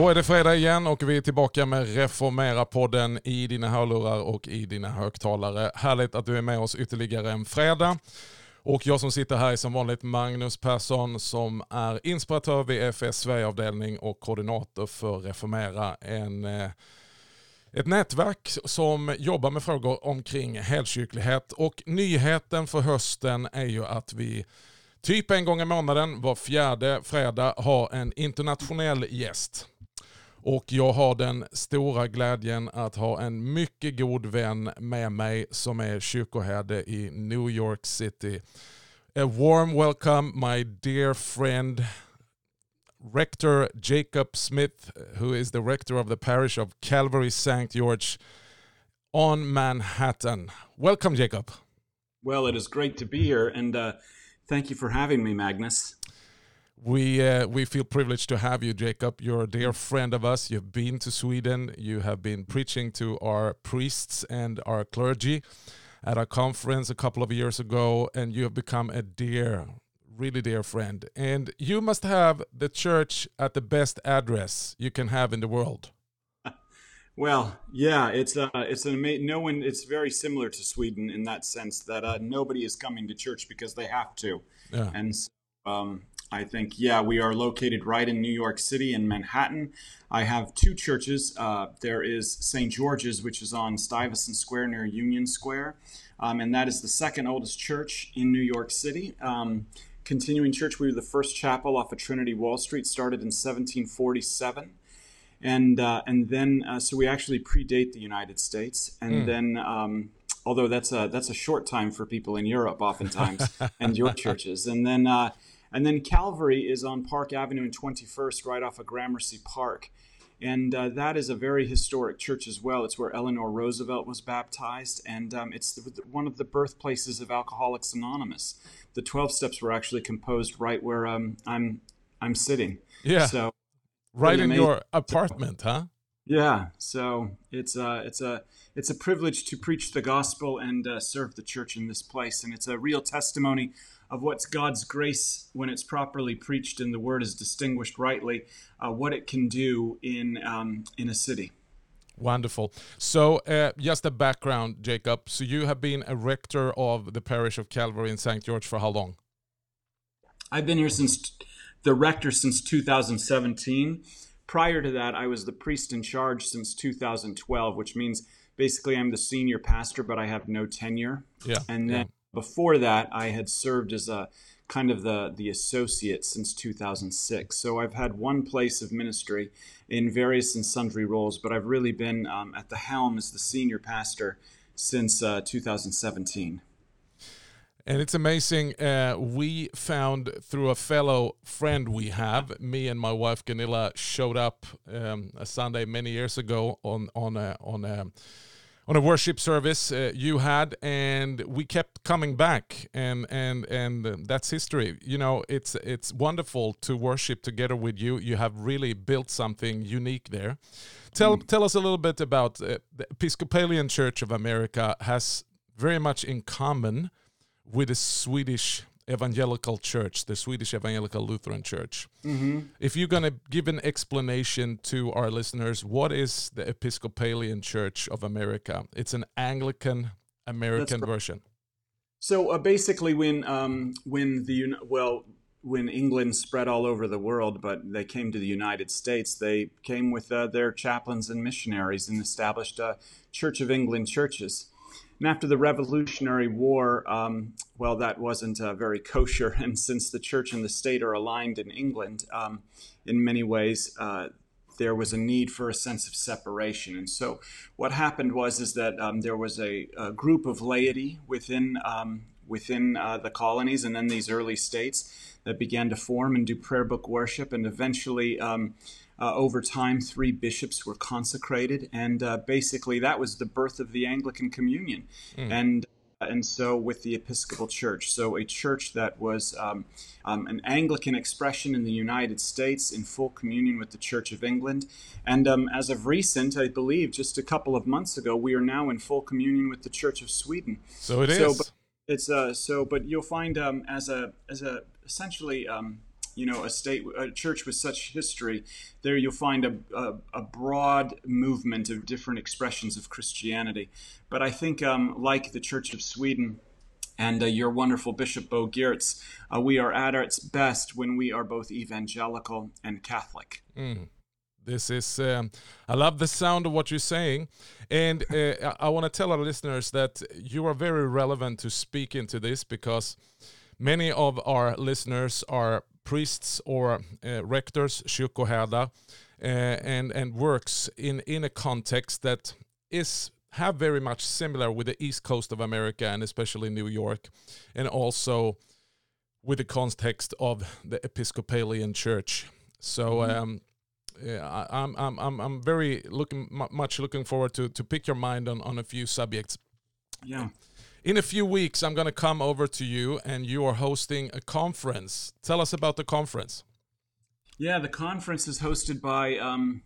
Då är det fredag igen och vi är tillbaka med Reformera-podden i dina hörlurar och i dina högtalare. Härligt att du är med oss ytterligare en fredag. Och jag som sitter här är som vanligt Magnus Persson som är inspiratör vid FS Sverigeavdelning och koordinator för Reformera. En, eh, ett nätverk som jobbar med frågor omkring helkyrklighet. Och nyheten för hösten är ju att vi typ en gång i månaden, var fjärde fredag, har en internationell gäst. Och jag har den stora glädjen att ha en mycket god vän med mig som är kyrkoherde i New York City. A warm welcome my dear friend Rector Jacob Smith, who is the rector of the parish of Calvary St. George on Manhattan. Welcome, Jacob. Well, it is great to be here, and uh, thank you for having me, Magnus. We uh, we feel privileged to have you, Jacob. You're a dear friend of us. You've been to Sweden. You have been preaching to our priests and our clergy at a conference a couple of years ago, and you have become a dear, really dear friend. And you must have the church at the best address you can have in the world. Well, yeah, it's uh, it's an amazing. No one. It's very similar to Sweden in that sense that uh, nobody is coming to church because they have to, Yeah. and so, um, I think yeah, we are located right in New York City in Manhattan. I have two churches. Uh, there is St. George's, which is on Stuyvesant Square near Union Square, um, and that is the second oldest church in New York City. Um, continuing church, we were the first chapel off of Trinity Wall Street, started in 1747 and uh, and then uh, so we actually predate the United States, and then um, although that's a that's a short time for people in Europe, oftentimes, and your churches, and then uh, and then Calvary is on Park Avenue and Twenty First, right off of Gramercy Park. And uh, that is a very historic church as well. It's where Eleanor Roosevelt was baptized, and um, it's the, one of the birthplaces of Alcoholics Anonymous. The Twelve Steps were actually composed right where um, I'm I'm sitting. Yeah. So Right in your apartment, huh? yeah, so it's a it's a it's a privilege to preach the gospel and uh, serve the church in this place, and it's a real testimony of what's God's grace when it's properly preached and the word is distinguished rightly, uh, what it can do in um, in a city. Wonderful. So, uh, just a background, Jacob. So, you have been a rector of the parish of Calvary in St. George for how long? I've been here since the rector since 2017. Prior to that, I was the priest in charge since 2012, which means basically I'm the senior pastor, but I have no tenure. Yeah. And then. Before that, I had served as a kind of the the associate since 2006. So I've had one place of ministry in various and sundry roles, but I've really been um, at the helm as the senior pastor since uh, 2017. And it's amazing. Uh, we found through a fellow friend we have, me and my wife Gunilla showed up um, a Sunday many years ago on on a on a on a worship service uh, you had, and we kept coming back, and and and uh, that's history. You know, it's it's wonderful to worship together with you. You have really built something unique there. Tell tell us a little bit about uh, the Episcopalian Church of America has very much in common with the Swedish Evangelical Church, the Swedish Evangelical Lutheran Church. If you're going to give an explanation to our listeners, what is the Episcopalian Church of America? It's an Anglican American version. So uh, basically, when um, when the well when England spread all over the world, but they came to the United States, they came with uh, their chaplains and missionaries and established uh, Church of England churches. And after the Revolutionary War, um, well, that wasn't uh, very kosher. And since the church and the state are aligned in England um, in many ways, uh, there was a need for a sense of separation. And so, what happened was is that um, there was a, a group of laity within um, within uh, the colonies and then these early states that began to form and do prayer book worship, and eventually. Uh, over time, three bishops were consecrated, and uh, basically that was the birth of the Anglican Communion, and and so with the Episcopal Church, so a church that was um, um, an Anglican expression in the United States in full communion with the Church of England, and um, as of recent, I believe just a couple of months ago, we are now in full communion with the Church of Sweden. So it is. So, but it's uh, so, but you'll find um, as a as a essentially um, you know, a state, a church with such history, there you'll find a, a, a broad movement of different expressions of Christianity. But I think, um, like the Church of Sweden, and uh, your wonderful Bishop Bo Giertz, uh, we are at its best when we are both evangelical and Catholic. Mm. This is, um, I love the sound of what you're saying. And uh, I want to tell our listeners that you are very relevant to speak into this because many of our listeners are priests or uh, rectors, kyrkoherdar, uh, and, and works in, in a context that is have very much similar with the east coast of America and especially New York, and also with the context of the Episcopalian Church. So. Mm-hmm. Um, yeah, I'm I'm I'm I'm very looking much looking forward to to pick your mind on on a few subjects. Yeah. In a few weeks, I'm going to come over to you, and you are hosting a conference. Tell us about the conference. Yeah, the conference is hosted by um,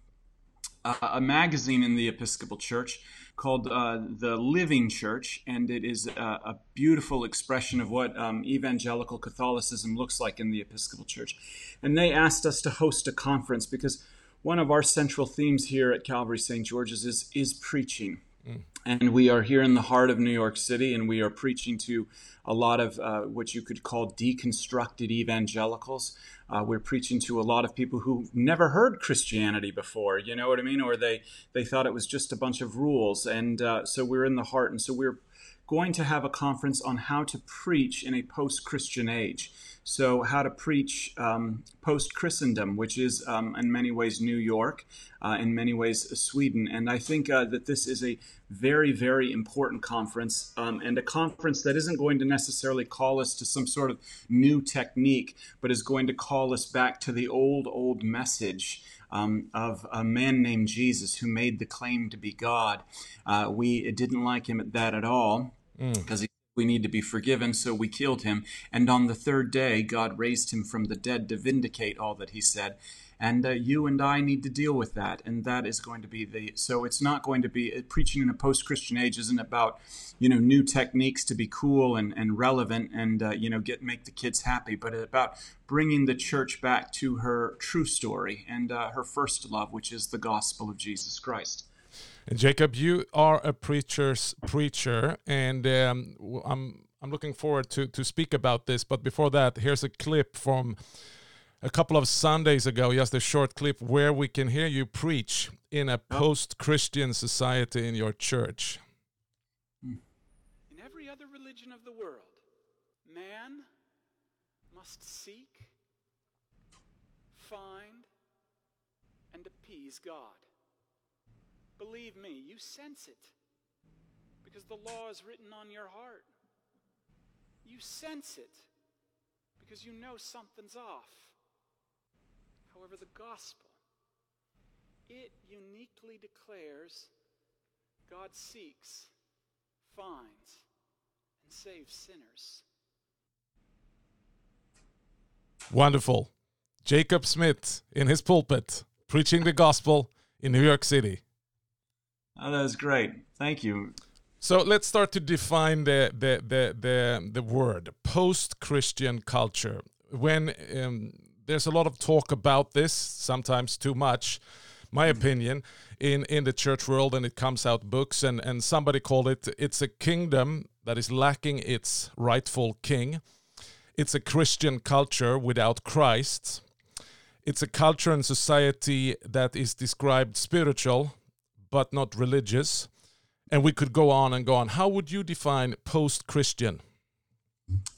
a, a magazine in the Episcopal Church called uh, The Living Church, and it is a, a beautiful expression of what um, evangelical Catholicism looks like in the Episcopal Church. And they asked us to host a conference because one of our central themes here at Calvary St. George's is, is preaching. Mm. And we are here in the heart of New York City, and we are preaching to a lot of uh, what you could call deconstructed evangelicals. Uh, we're preaching to a lot of people who never heard Christianity before, you know what I mean? Or they, they thought it was just a bunch of rules. And uh, so we're in the heart. And so we're going to have a conference on how to preach in a post Christian age. So, how to preach um, post Christendom, which is um, in many ways New York, uh, in many ways Sweden. And I think uh, that this is a very, very important conference um, and a conference that isn't going to necessarily call us to some sort of new technique, but is going to call us back to the old, old message. Um, of a man named Jesus who made the claim to be God. Uh, we didn't like him at that at all because mm. We need to be forgiven, so we killed him. And on the third day, God raised him from the dead to vindicate all that he said. And uh, you and I need to deal with that. And that is going to be the. So it's not going to be. Uh, preaching in a post Christian age isn't about, you know, new techniques to be cool and, and relevant and, uh, you know, get make the kids happy, but about bringing the church back to her true story and uh, her first love, which is the gospel of Jesus Christ. And Jacob, you are a preacher's preacher, and um, I'm I'm looking forward to to speak about this. But before that, here's a clip from a couple of Sundays ago, just a short clip where we can hear you preach in a post Christian society in your church. In every other religion of the world, man must seek, find, and appease God. Believe me, you sense it because the law is written on your heart. You sense it because you know something's off. However, the gospel, it uniquely declares God seeks, finds, and saves sinners. Wonderful. Jacob Smith in his pulpit preaching the gospel in New York City. Oh, that was great. Thank you. So let's start to define the the the the, the word post-Christian culture. When um, there's a lot of talk about this, sometimes too much, my mm-hmm. opinion, in, in the church world, and it comes out books, and, and somebody called it, it's a kingdom that is lacking its rightful king. It's a Christian culture without Christ. It's a culture and society that is described spiritual, but not religious. And we could go on and go on. How would you define post Christian?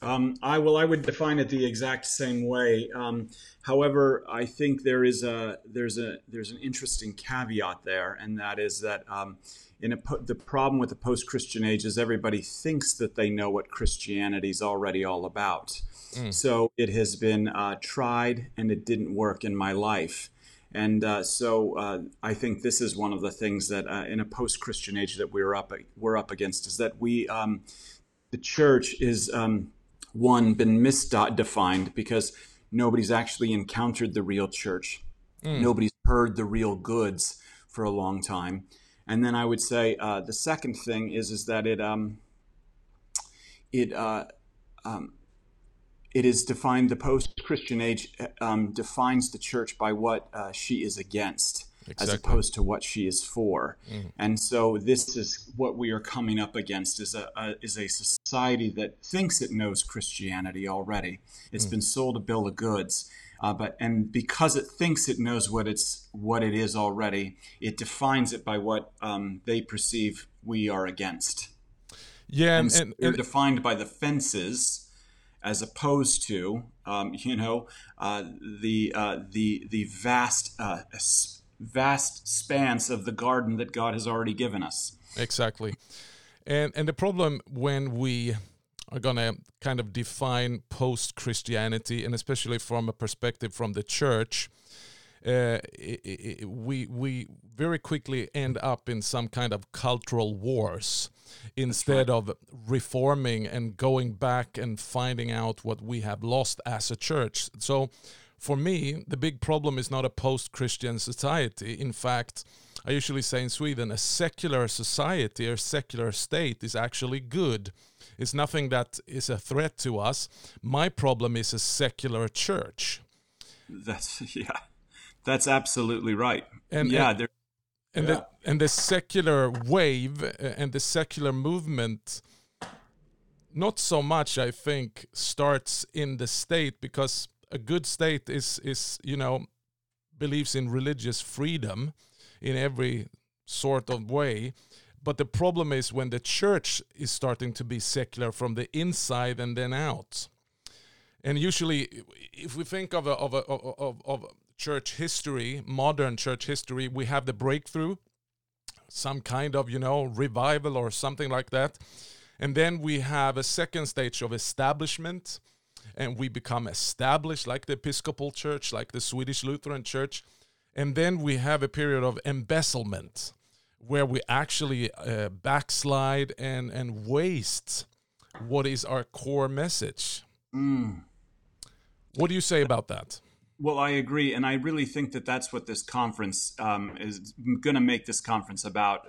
Um, I well, I would define it the exact same way. Um, however, I think there is a there's a there's an interesting caveat there, and that is that um, in a the problem with the post-Christian age is everybody thinks that they know what Christianity is already all about. Mm. So it has been uh, tried, and it didn't work in my life. And uh, so uh, I think this is one of the things that uh, in a post-Christian age that we're up we're up against is that we um, the church is um, one been misdefined because nobody's actually encountered the real church. Mm. Nobody's heard the real goods for a long time. And then I would say uh, the second thing is is that it um, it uh, um, it is defined, the post Christian age um, defines the church by what uh, she is against. Exactly. As opposed to what she is for, mm. and so this is what we are coming up against: is a, a is a society that thinks it knows Christianity already. It's mm. been sold a bill of goods, uh, but and because it thinks it knows what it's what it is already, it defines it by what um, they perceive we are against. Yeah, and, and, they're defined by the fences, as opposed to um, you know uh, the uh, the the vast uh, vast spans of the garden that God has already given us. Exactly, and and the problem when we are going to kind of define post Christianity, and especially from a perspective from the church, uh, it, it, we we very quickly end up in some kind of cultural wars instead right. of reforming and going back and finding out what we have lost as a church. So, for me, the big problem is not a post-Christian society. In fact, I usually say in Sweden, a secular society or secular state is actually good it's nothing that is a threat to us. My problem is a secular church. That's yeah, that's absolutely right. And yeah, and, and yeah. the and the secular wave and the secular movement not so much i think starts in the state because a good state is is you know believes in religious freedom in every sort of way but the problem is when the church is starting to be secular from the inside and then out. And usually, if we think of a, of, a, of, of church history, modern church history, we have the breakthrough, some kind of, you know, revival or something like that. And then we have a second stage of establishment, and we become established like the Episcopal Church, like the Swedish Lutheran Church. And then we have a period of embezzlement where we actually uh, backslide and and waste what is our core message. Mm. What do you say about that? Well, I agree, and I really think that that's what this conference um, is going to make this conference about.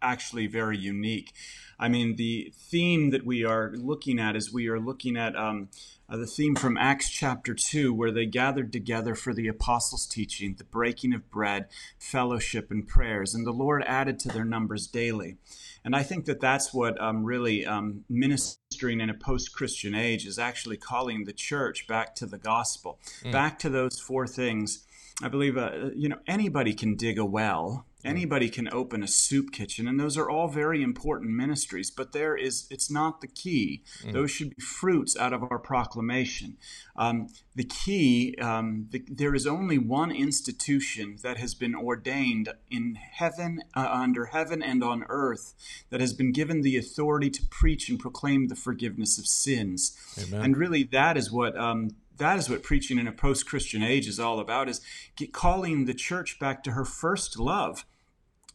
Actually, very unique. I mean, the theme that we are looking at is we are looking at um, uh, the theme from Acts chapter 2, where they gathered together for the apostles' teaching, the breaking of bread, fellowship, and prayers. And the Lord added to their numbers daily. And I think that that's what um, really um, ministering in a post Christian age is actually calling the church back to the gospel, mm. back to those four things. I believe, uh, you know, anybody can dig a well Anybody can open a soup kitchen, and those are all very important ministries, but there is, it's not the key. Mm. Those should be fruits out of our proclamation. Um, the key, um, the, there is only one institution that has been ordained in heaven, uh, under heaven and on earth, that has been given the authority to preach and proclaim the forgiveness of sins. Amen. And really, that is what um, that is what preaching in a post-christian age is all about is calling the church back to her first love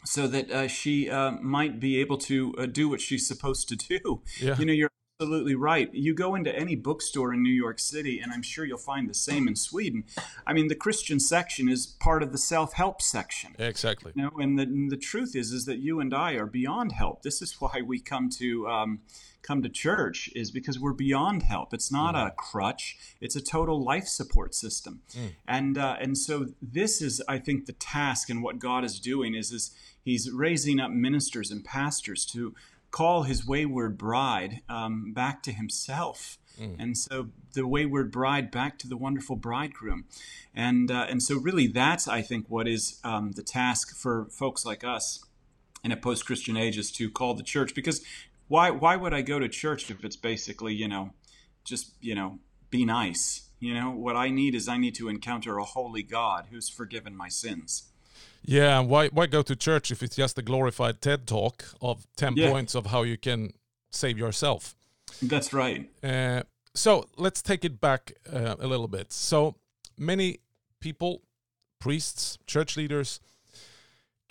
so that uh, she uh, might be able to uh, do what she's supposed to do yeah. you know you're absolutely right you go into any bookstore in new york city and i'm sure you'll find the same in sweden i mean the christian section is part of the self-help section exactly you know and the, and the truth is is that you and i are beyond help this is why we come to um, come to church is because we're beyond help. It's not mm. a crutch; it's a total life support system. Mm. And uh, and so this is, I think, the task and what God is doing is is He's raising up ministers and pastors to call His wayward bride um, back to Himself. Mm. And so the wayward bride back to the wonderful bridegroom, and uh, and so really that's I think what is um, the task for folks like us in a post-Christian age is to call the church because why why would I go to church if it's basically you know just you know be nice you know what I need is I need to encounter a holy God who's forgiven my sins. Yeah, why why go to church if it's just a glorified TED talk of ten yeah. points of how you can save yourself? That's right. Uh, so let's take it back uh, a little bit. So many people, priests, church leaders,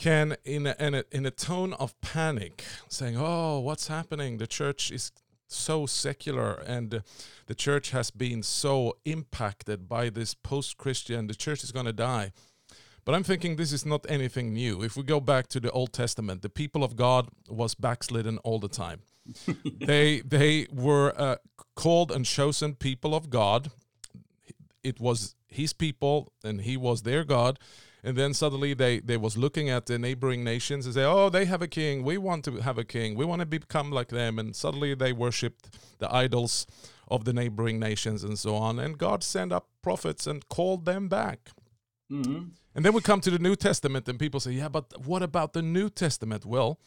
can in a, in a, in a tone of panic saying oh what's happening the church is so secular and the church has been so impacted by this post-christian the church is going to die but i'm thinking this is not anything new if we go back to the old testament the people of god was backslidden all the time they they were uh, called and chosen people of God. It was his people and he was their God. And then suddenly they, they was looking at the neighboring nations and say, oh, they have a king. We want to have a king. We want to become like them. And suddenly they worshipped the idols of the neighboring nations and so on. And God sent up prophets and called them back. Mm-hmm. And then we come to the New Testament, and people say, "Yeah, but what about the New Testament?" Well,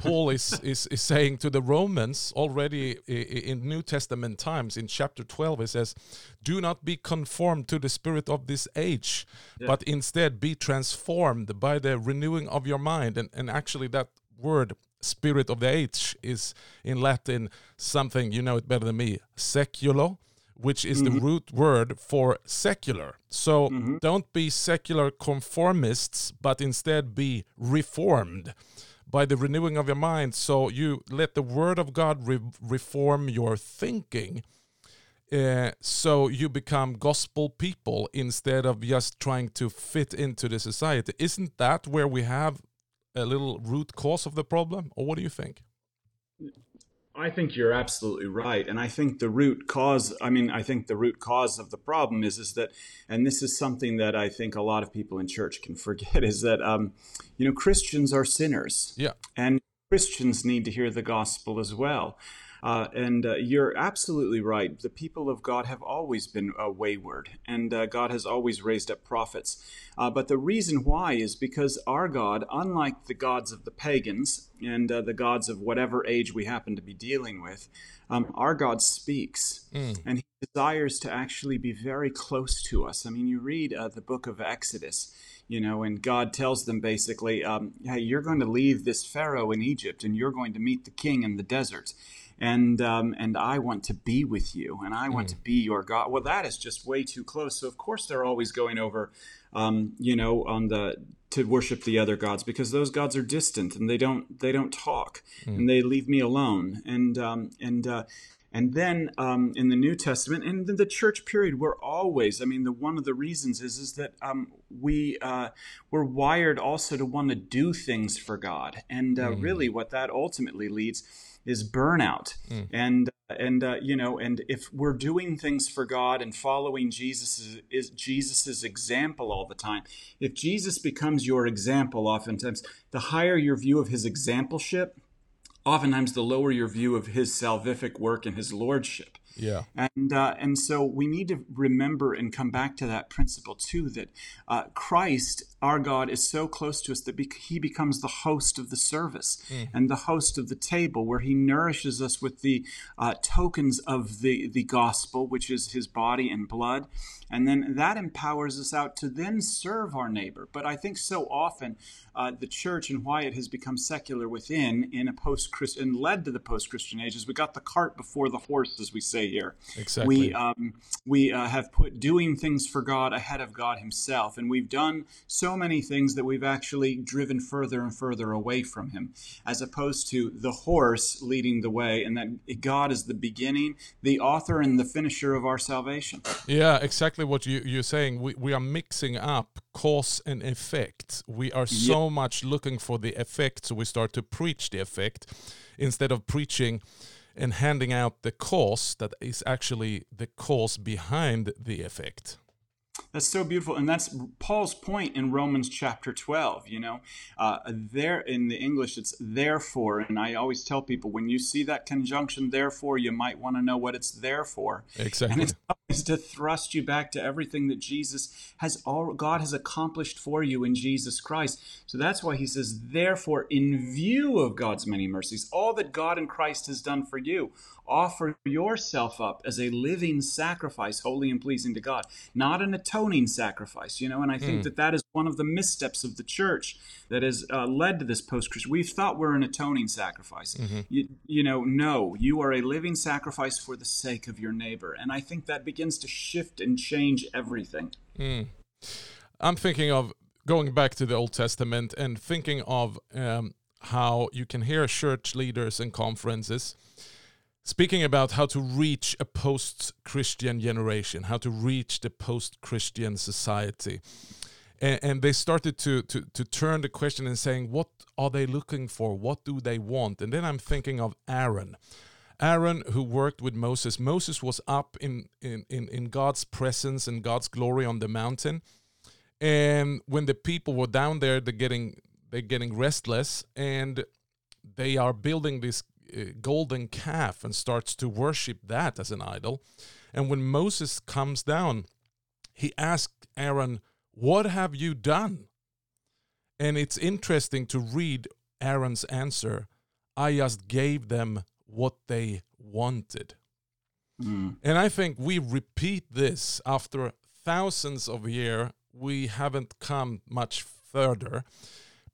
Paul is, is is saying to the Romans already in New Testament times in chapter 12 he says do not be conformed to the spirit of this age Yeah. but instead be transformed by the renewing of your mind and and actually that word spirit of the age is in Latin something you know it better than me seculo which is the root word for secular. So don't be secular conformists, but instead be reformed by the renewing of your mind. So you let the word of God re- reform your thinking. Uh, so you become gospel people instead of just trying to fit into the society. Isn't that where we have a little root cause of the problem? Or what do you think? I think you're absolutely right, and I think the root cause. I mean, I think the root cause of the problem is is that, and this is something that I think a lot of people in church can forget is that, um, you know, Christians are sinners, Yeah. and Christians need to hear the gospel as well. Uh, and uh, you're absolutely right. The people of God have always been uh, wayward, and uh, God has always raised up prophets. Uh, but the reason why is because our God, unlike the gods of the pagans and uh, the gods of whatever age we happen to be dealing with, um, our God speaks, and He desires to actually be very close to us. I mean, you read uh, the book of Exodus you know, and God tells them basically, um, hey, you're going to leave this Pharaoh in Egypt and you're going to meet the king in the desert. And um, and I want to be with you, and I want to be your God. Well, that is just way too close. So of course they're always going over, um, you know, on the to worship the other gods because those gods are distant and they don't they don't talk and they leave me alone. And um, and uh, and then um, in the New Testament and in the church period, we're always, I mean, the one of the reasons is is that um, we uh, we're wired also to want to do things for God, and uh, really, what that ultimately leads is burnout, and and uh, you know, and if we're doing things for God and following Jesus is Jesus's example all the time, if Jesus becomes your example, oftentimes the higher your view of His exampleship, oftentimes the lower your view of his salvific work and his lordship. Yeah. And uh, and so we need to remember and come back to that principle too that uh, Christ, our God, is so close to us that bec He becomes the host of the service and the host of the table, where He nourishes us with the uh, tokens of the the gospel, which is His body and blood, and then that empowers us out to then serve our neighbor. But I think so often uh, the church and why it has become secular within in a post Christian led to the post Christian age is we got the cart before the horse, as we say here. Exactly. We um, we uh, have put doing things for God ahead of God Himself, and we've done so many things that we've actually driven further and further away from Him, as opposed to the horse leading the way, and that God is the beginning, the author, and the finisher of our salvation. Yeah, exactly what you, you're saying. We, we are mixing up cause and effect. We are so much looking for the effect, so we start to preach the effect instead of preaching and handing out the cause that is actually the cause behind the effect. That's so beautiful, and that's Paul's point in Romans chapter twelve. You know, uh, there in the English it's therefore, and I always tell people when you see that conjunction therefore, you might want to know what it's there for. And Exactly. it's always to thrust you back to everything that Jesus has all God has accomplished for you in Jesus Christ. So that's why he says, therefore, in view of God's many mercies, all that God in Christ has done for you, offer yourself up as a living sacrifice, holy and pleasing to God, not an atoning sacrifice. You know, and I think that that is one of the missteps of the church that has uh, led to this post-Christian. We've thought we're an atoning sacrifice. You, you know, no, you are a living sacrifice for the sake of your neighbor, and I think that begins to shift and change everything. I'm thinking of going back to the Old Testament and thinking of um, how you can hear church leaders and conferences speaking about how to reach a post Christian generation, how to reach the post Christian society. And, and they started to, to, to turn the question and saying, what are they looking for? What do they want? And then I'm thinking of Aaron. Aaron, who worked with Moses, Moses was up in, in, in, in God's presence and God's glory on the mountain. And when the people were down there, they're getting they're getting restless, and they are building this uh, golden calf and starts to worship that as an idol. And when Moses comes down, he asked Aaron, "What have you done?" And it's interesting to read Aaron's answer. I just gave them what they wanted. Mm. And I think we repeat this after thousands of years. We haven't come much further.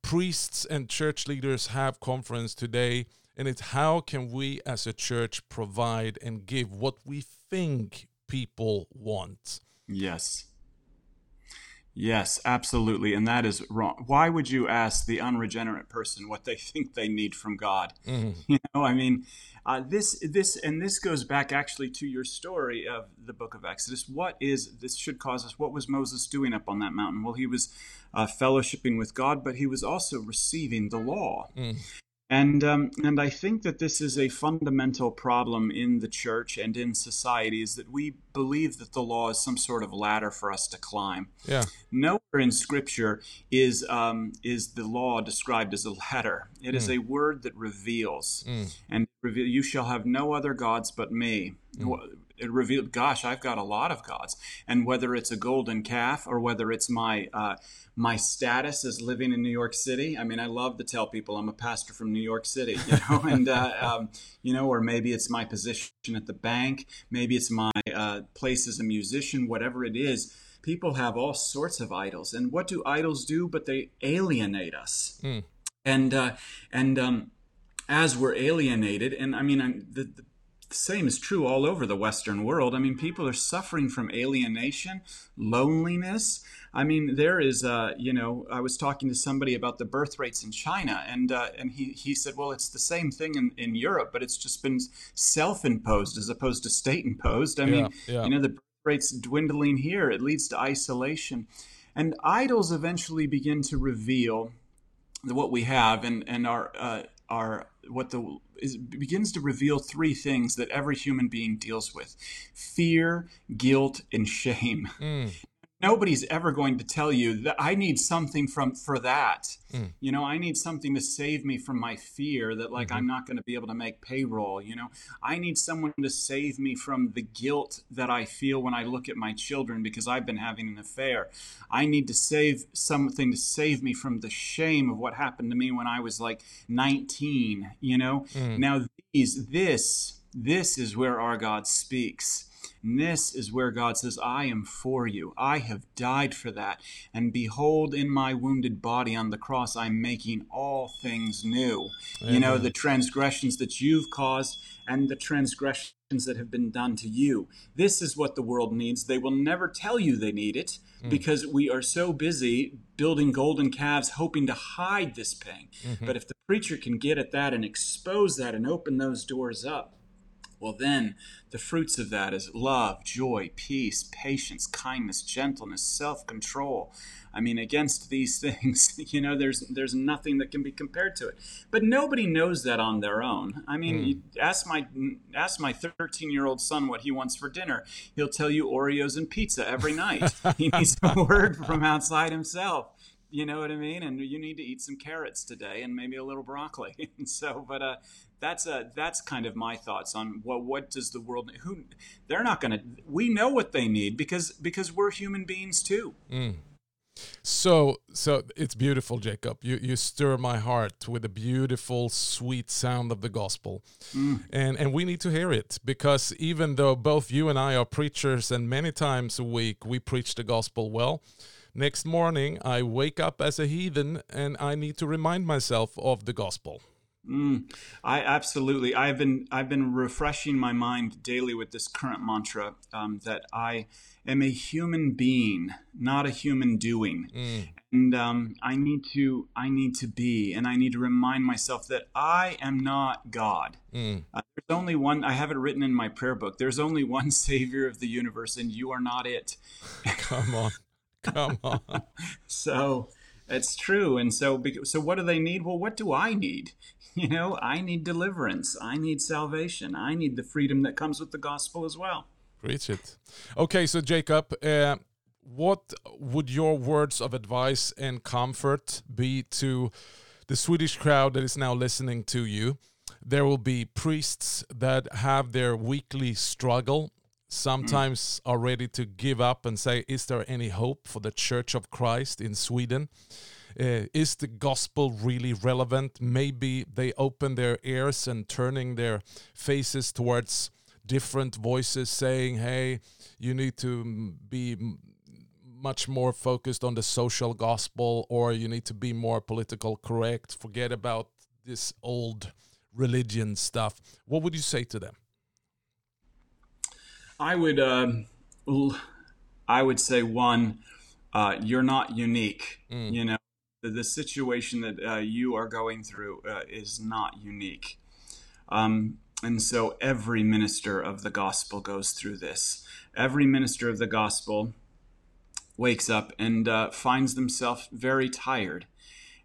Priests and church leaders have conference today, and it's how can we as a church provide and give what we think people want. Yes. Yes, absolutely. And that is wrong. Why would you ask the unregenerate person what they think they need from God? Mhm. You know, I mean, uh, this, this, and this goes back actually to your story of the book of Exodus. What is, this should cause us, what was Moses doing up on that mountain? Well, he was uh, fellowshipping with God, but he was also receiving the law. Mm. And um, and I think that this is a fundamental problem in the church and in society is that we believe that the law is some sort of ladder for us to climb. Yeah. Nowhere in Scripture is um, is the law described as a ladder. It is a word that reveals, Mm. and reveal, you shall have no other gods but me. It revealed, gosh, I've got a lot of gods, and whether it's a golden calf or whether it's my uh, my status as living in New York City. I mean, I love to tell people I'm a pastor from New York City, you know, and uh, um, you know, or maybe it's my position at the bank, maybe it's my uh, place as a musician, whatever it is. People have all sorts of idols, and what do idols do? But they alienate us, Mm. and uh, and um, as we're alienated, and I mean, I'm, the, the same is true all over the Western world. I mean, people are suffering from alienation, loneliness. I mean, there is, uh, you know, I was talking to somebody about the birth rates in China, and uh, and he, he said, well, it's the same thing in, in Europe, but it's just been self-imposed as opposed to state-imposed. I mean, Yeah, yeah. you know, the birth rates dwindling here, it leads to isolation, and idols eventually begin to reveal what we have and and our uh, our what the is begins to reveal three things that every human being deals with fear guilt and shame Mm. Nobody's ever going to tell you that i need something from for that. Mm. you know i need something to save me from my fear that like i'm not going to be able to make payroll you know? I need someone to save me from the guilt that i feel when i look at my children because i've been having an affair. I need to save something to save me from the shame of what happened to me when i was like 19 you know? Now these this this is where our god speaks and this is where God says, I am for you. I have died for that. And behold, in my wounded body on the cross, I'm making all things new. You know, the transgressions that you've caused and the transgressions that have been done to you. This is what the world needs. They will never tell you they need it mm. because we are so busy building golden calves, hoping to hide this pain. Mm-hmm. But if the preacher can get at that and expose that and open those doors up, well, then the fruits of that is love, joy, peace, patience, kindness, gentleness, self-control. I mean, against these things, you know, there's there's nothing that can be compared to it. But nobody knows that on their own. I mean, hmm. you ask my ask my 13-year-old son what he wants for dinner. He'll tell you Oreos and pizza every night. he needs a word from outside himself. You know what I mean? And you need to eat some carrots today and maybe a little broccoli. and so, but uh, that's uh, that's kind of my thoughts on what what does the world who they're not going to we know what they need because because we're human beings too. So, so it's beautiful, Jacob. You you stir my heart with the beautiful, sweet sound of the gospel, and and we need to hear it because even though both you and I are preachers, and many times a week we preach the gospel well, next morning I wake up as a heathen and I need to remind myself of the gospel. Mm, I absolutely. I've been I've been refreshing my mind daily with this current mantra um, that I am a human being, not a human doing, and um, I need to I need to be, and I need to remind myself that I am not God. Uh, there's only one. I have it written in my prayer book. There's only one Savior of the universe, and you are not it. Come on, come on. So it's true. And so, so what do they need? Well, what do I need? you know, I need deliverance. I need salvation. I need the freedom that comes with the gospel as well. Preach it. Okay, so Jacob, uh, what would your words of advice and comfort be to the Swedish crowd that is now listening to you? There will be priests that have their weekly struggle, sometimes are ready to give up and say, Is there any hope for the Church of Christ in Sweden? Uh, is the gospel really relevant? Maybe they open their ears and turning their faces towards different voices saying, hey, you need to be much more focused on the social gospel or you need to be more political correct, forget about this old religion stuff. What would you say to them? I would, um, I would say one, uh, you're not unique. Mm. You know, the, the situation that uh, you are going through uh, is not unique. Um, and so every minister of the gospel goes through this. Every minister of the gospel wakes up and uh, finds themselves very tired.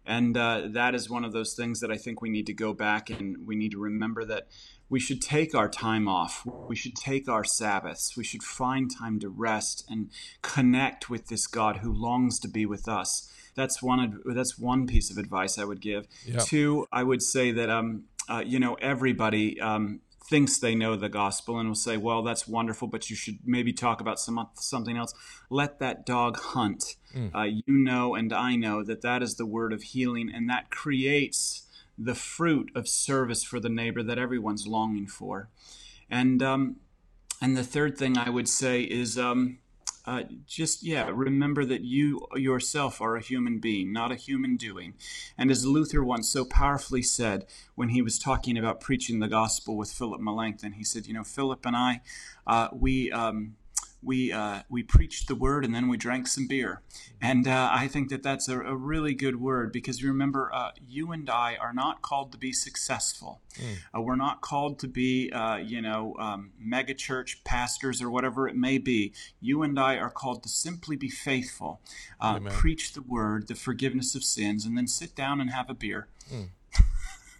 And uh, that is one of those things that I think we need to go back and we need to remember that we should take our time off. We should take our Sabbaths. We should find time to rest and connect with this God who longs to be with us that's one that's one piece of advice I would give. Yep. Two, I would say that um, uh, you know everybody um, thinks they know the gospel and will say, "Well, that's wonderful, but you should maybe talk about some something else." Let that dog hunt. Mm. Uh, you know, and I know that that is the word of healing, and that creates the fruit of service for the neighbor that everyone's longing for. And um, and the third thing I would say is um, uh, just yeah remember that you yourself are a human being not a human doing and as luther once so powerfully said when he was talking about preaching the gospel with philip melanchthon he said you know philip and i uh, we um, we uh, we preached the word and then we drank some beer, and uh, I think that that's a, a, really good word because you remember, uh, you and I are not called to be successful. Mm. we're not called to be, uh, you know, um, mega church pastors or whatever it may be. You and I are called to simply be faithful, uh, preach the word, the forgiveness of sins, and then sit down and have a beer. Mm.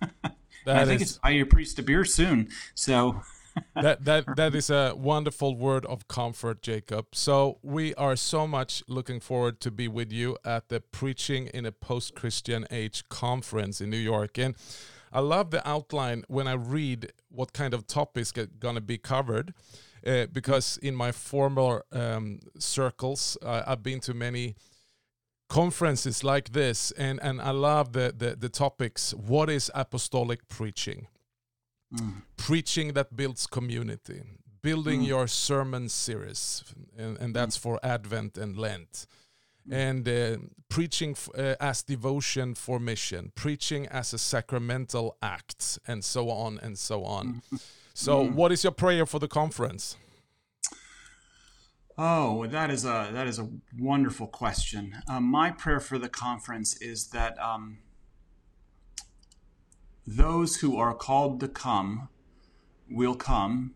I think is... it's buy your priest a beer soon. So that that that is a wonderful word of comfort, Jacob. So we are so much looking forward to be with you at the Preaching in a Post-Christian Age conference in New York. And I love the outline when I read what kind of topics are going to be covered. Uh, because in my former um, circles, uh, I've been to many conferences like this, and, and I love the, the, the topics. What is apostolic preaching? Mm. Preaching that builds community, building mm. your sermon series, and, and that's for Advent and Lent. Mm. And uh, preaching uh, as devotion for mission, preaching as a sacramental act, and so on and so on. Mm. So, mm. what is your prayer for the conference? Oh, that is a that is a wonderful question. Um, my prayer for the conference is that um, those who are called to come will come,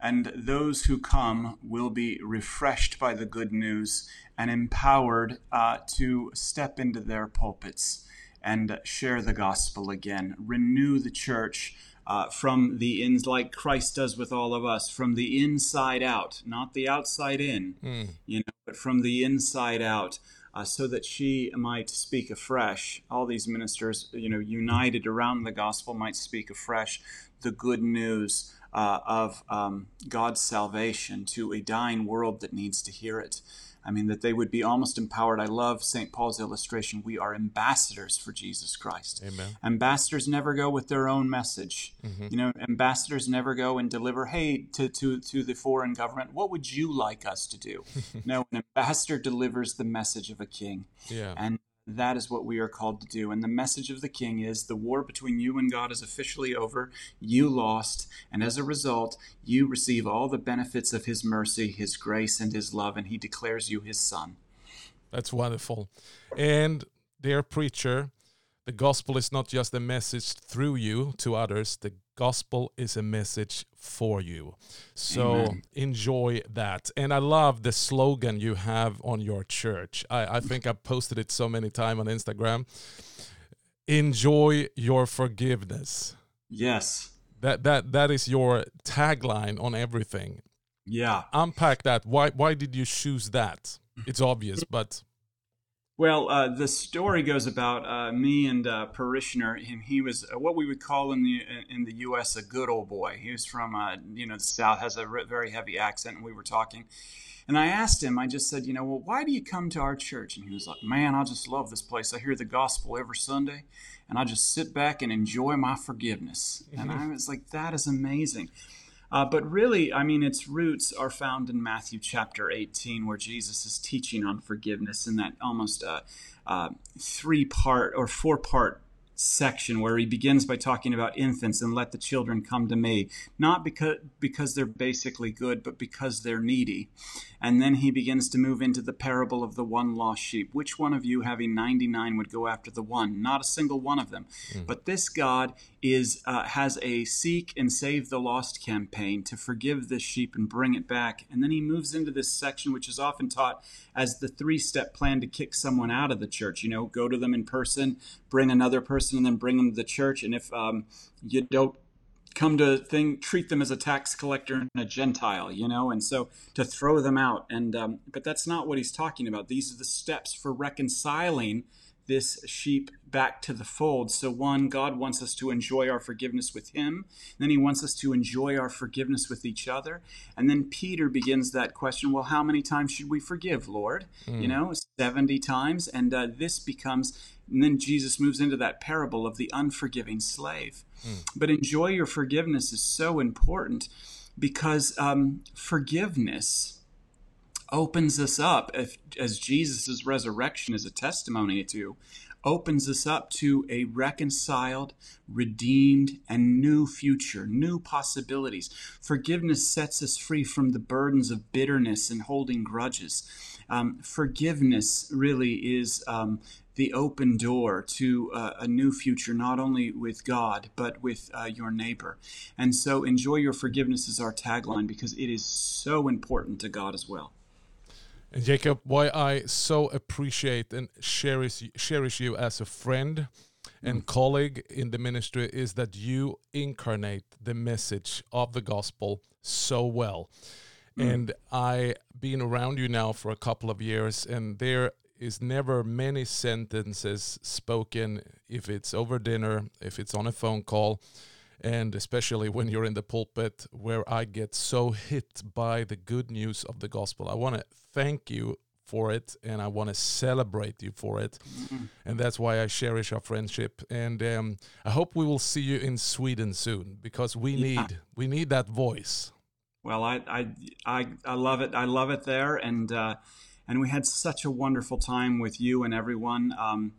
and those who come will be refreshed by the good news and empowered uh, to step into their pulpits and share the gospel again, renew the church. Uh, from the ins, like Christ does with all of us, from the inside out, not the outside in, mm. you know, but from the inside out, uh, so that she might speak afresh. All these ministers, you know, united around the gospel, might speak afresh the good news uh, of um, God's salvation to a dying world that needs to hear it. I mean, that they would be almost empowered. I love St. Paul's illustration. We are ambassadors for Jesus Christ. Amen. Ambassadors never go with their own message. Mm-hmm. You know, ambassadors never go and deliver, hey, to, to, to the foreign government, what would you like us to do? no, an ambassador delivers the message of a king. Yeah. And that is what we are called to do. And the message of the king is the war between you and God is officially over. You lost. And as a result, you receive all the benefits of his mercy, his grace, and his love. And he declares you his son. That's wonderful. And dear preacher, the gospel is not just a message through you to others, the gospel is a message for you. So Amen. enjoy that. And I love the slogan you have on your church. I, I think I posted it so many times on Instagram. enjoy your forgiveness. Yes. That that that is your tagline on everything. Yeah. Unpack that. Why why did you choose that? It's obvious, but Well, uh, the story goes about uh, me and a parishioner, and he was uh, what we would call in the in the U.S. a good old boy. He was from uh, you know the South, has a very heavy accent, and we were talking. And I asked him, I just said, you know, well, why do you come to our church? And he was like, man, I just love this place. I hear the gospel every Sunday, and I just sit back and enjoy my forgiveness. And I was like, that is amazing. Uh, but really, I mean, its roots are found in Matthew chapter 18, where Jesus is teaching on forgiveness in that almost uh, uh, three part or four part section where he begins by talking about infants and let the children come to me. Not because because they're basically good but because they're needy. And then he begins to move into the parable of the one lost sheep. Which one of you having 99 would go after the one? Not a single one of them. Mm. but this god is uh, has a seek and save the lost campaign to forgive this sheep and bring it back. And then he moves into this section which is often taught as the three step plan to kick someone out of the church. You know go to them in person bring another person and then bring them to the church. And if um, you don't come to think treat them as a tax collector and a gentile you know and so to throw them out. And um, but that's not what he's talking about. These are the steps for reconciling this sheep back to the fold. So, one, God wants us to enjoy our forgiveness with Him. Then He wants us to enjoy our forgiveness with each other. And then Peter begins that question well, how many times should we forgive, Lord? Mm. You know, 70 times. And uh, this becomes, and then Jesus moves into that parable of the unforgiving slave. Mm. But enjoy your forgiveness is so important because um, forgiveness opens us up if, as Jesus' resurrection is a testimony to, opens us up to a reconciled, redeemed, and new future, new possibilities. Forgiveness sets us free from the burdens of bitterness and holding grudges. Um, forgiveness really is um, the open door to uh, a new future, not only with God, but with uh, your neighbor. And so, enjoy your forgiveness is our tagline because it is so important to God as well. And Jacob, why I so appreciate and cherish cherish you as a friend and mm. colleague in the ministry is that you incarnate the message of the gospel so well. Mm. And I been around you now for a couple of years and there is never many sentences spoken if it's over dinner, if it's on a phone call, and especially when you're in the pulpit where I get so hit by the good news of the gospel. I want to thank you for it and I want to celebrate you for it. Mm-hmm. And that's why I cherish our friendship. And um, I hope we will see you in Sweden soon because we yeah. need we need that voice. Well, I I I, I love it. I love it there, and uh, and we had such a wonderful time with you and everyone. Um,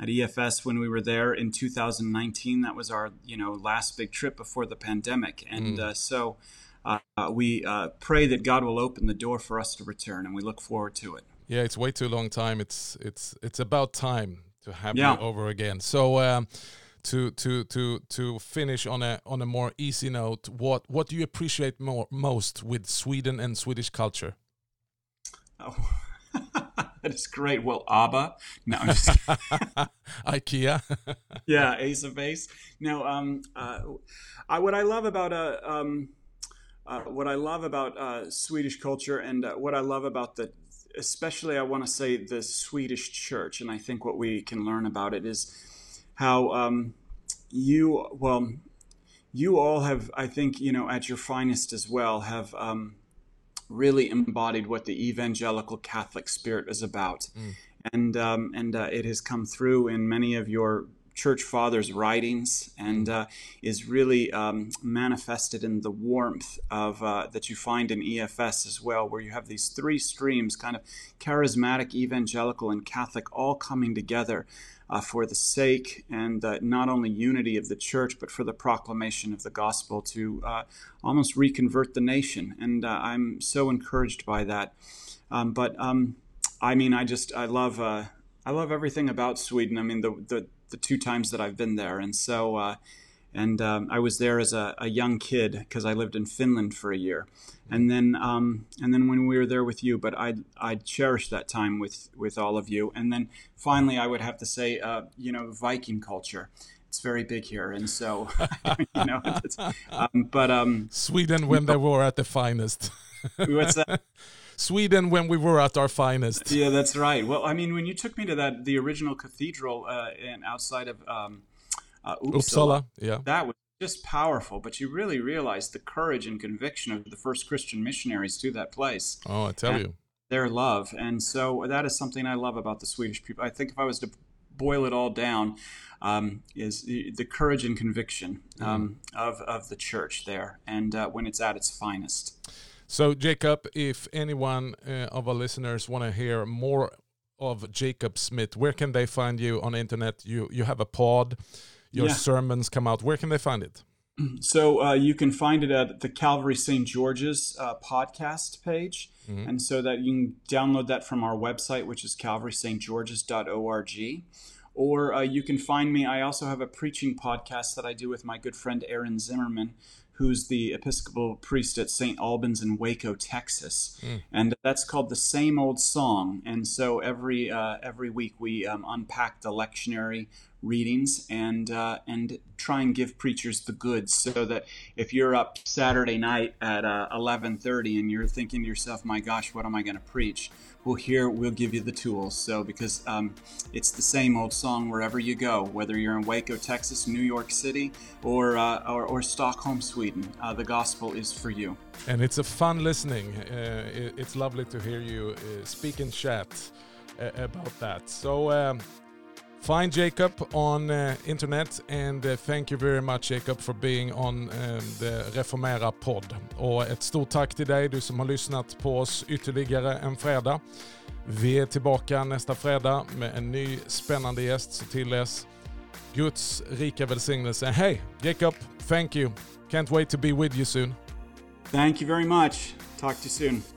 at EFS when we were there in 2019. That was our you know last big trip before the pandemic, and mm. uh, so uh, we uh, pray that God will open the door for us to return, and we look forward to it. Yeah, it's way too long time. It's it's it's about time to have yeah. you over again. So. Um, to to to to finish on a on a more easy note, what what do you appreciate more most with Sweden and Swedish culture? Oh. that is great. Well, ABBA. No, I'm just IKEA. yeah, Ace of Base. No, um, uh, I, what I love about uh, um, uh, what I love about uh, Swedish culture and uh, what I love about the, especially I want to say the Swedish church, and I think what we can learn about it is how um, you well you all have I think you know at your finest as well have um, really embodied what the evangelical Catholic spirit is about. Mm. And, um, and uh, it has come through in many of your church fathers' writings and uh, is really um, manifested in the warmth of uh, that you find in EFS as well, where you have these three streams, kind of charismatic, evangelical, and Catholic, all coming together uh, for the sake and uh, not only unity of the church, but for the proclamation of the gospel to uh, almost reconvert the nation. And uh, I'm so encouraged by that. Um, but um, I mean, I just I love uh, I love everything about Sweden. I mean, the, the the two times that I've been there, and so. And um, I was there as a, a young kid because I lived in Finland for a year, and then um, and then when we were there with you, but I I cherished that time with with all of you, and then finally I would have to say, uh, you know, Viking culture. It's very big here, and so you know, um, but um, Sweden when they were at the finest. what's that? Sweden when we were at our finest. Yeah, that's right. Well, I mean, when you took me to that the original cathedral uh, in outside of um, uh, Uppsala, Uppsala, yeah. that was just powerful. But you really realized the courage and conviction of the first Christian missionaries to that place. Oh, I tell And you. Their love, and so that is something I love about the Swedish people. I think if I was to boil it all down, um, is the, the courage and conviction um, of of the church there, and uh, when it's at its finest. So, Jacob, if anyone uh, of our listeners want to hear more of Jacob Smith, where can they find you on the internet? You you have a pod, your Yeah. sermons come out. Where can they find it? So uh, you can find it at the Calvary St. George's uh, podcast page. And so that you can download that from our website, which is calvarystgeorges.org. Or uh, you can find me. I also have a preaching podcast that I do with my good friend Aaron Zimmerman, who's the Episcopal priest at St. Albans in Waco, Texas. And that's called The Same Old Song. And so every, uh, every week we um, unpack the lectionary readings and uh, and try and give preachers the goods so that if you're up Saturday night at uh, 11:30 and you're thinking to yourself, "My gosh, what am I going to preach?" Well, here we'll give you the tools. So because um, it's the same old song wherever you go, whether you're in Waco, Texas, New York City, or uh, or, or Stockholm, Sweden, uh, the gospel is for you. And it's a fun listening. Uh, it- it's lovely to hear you uh, speak and chat about that. So um, find Jacob on uh, internet and uh, thank you very much Jacob for being on uh, the Reformera podd. Och ett stort tack till dig du som har lyssnat på oss ytterligare en fredag. Vi är tillbaka nästa fredag med en ny spännande gäst. Så till dess, Guds rika välsignelse. Hej Jacob, thank you. Can't wait to be with you soon. Thank you very much. Talk to you soon.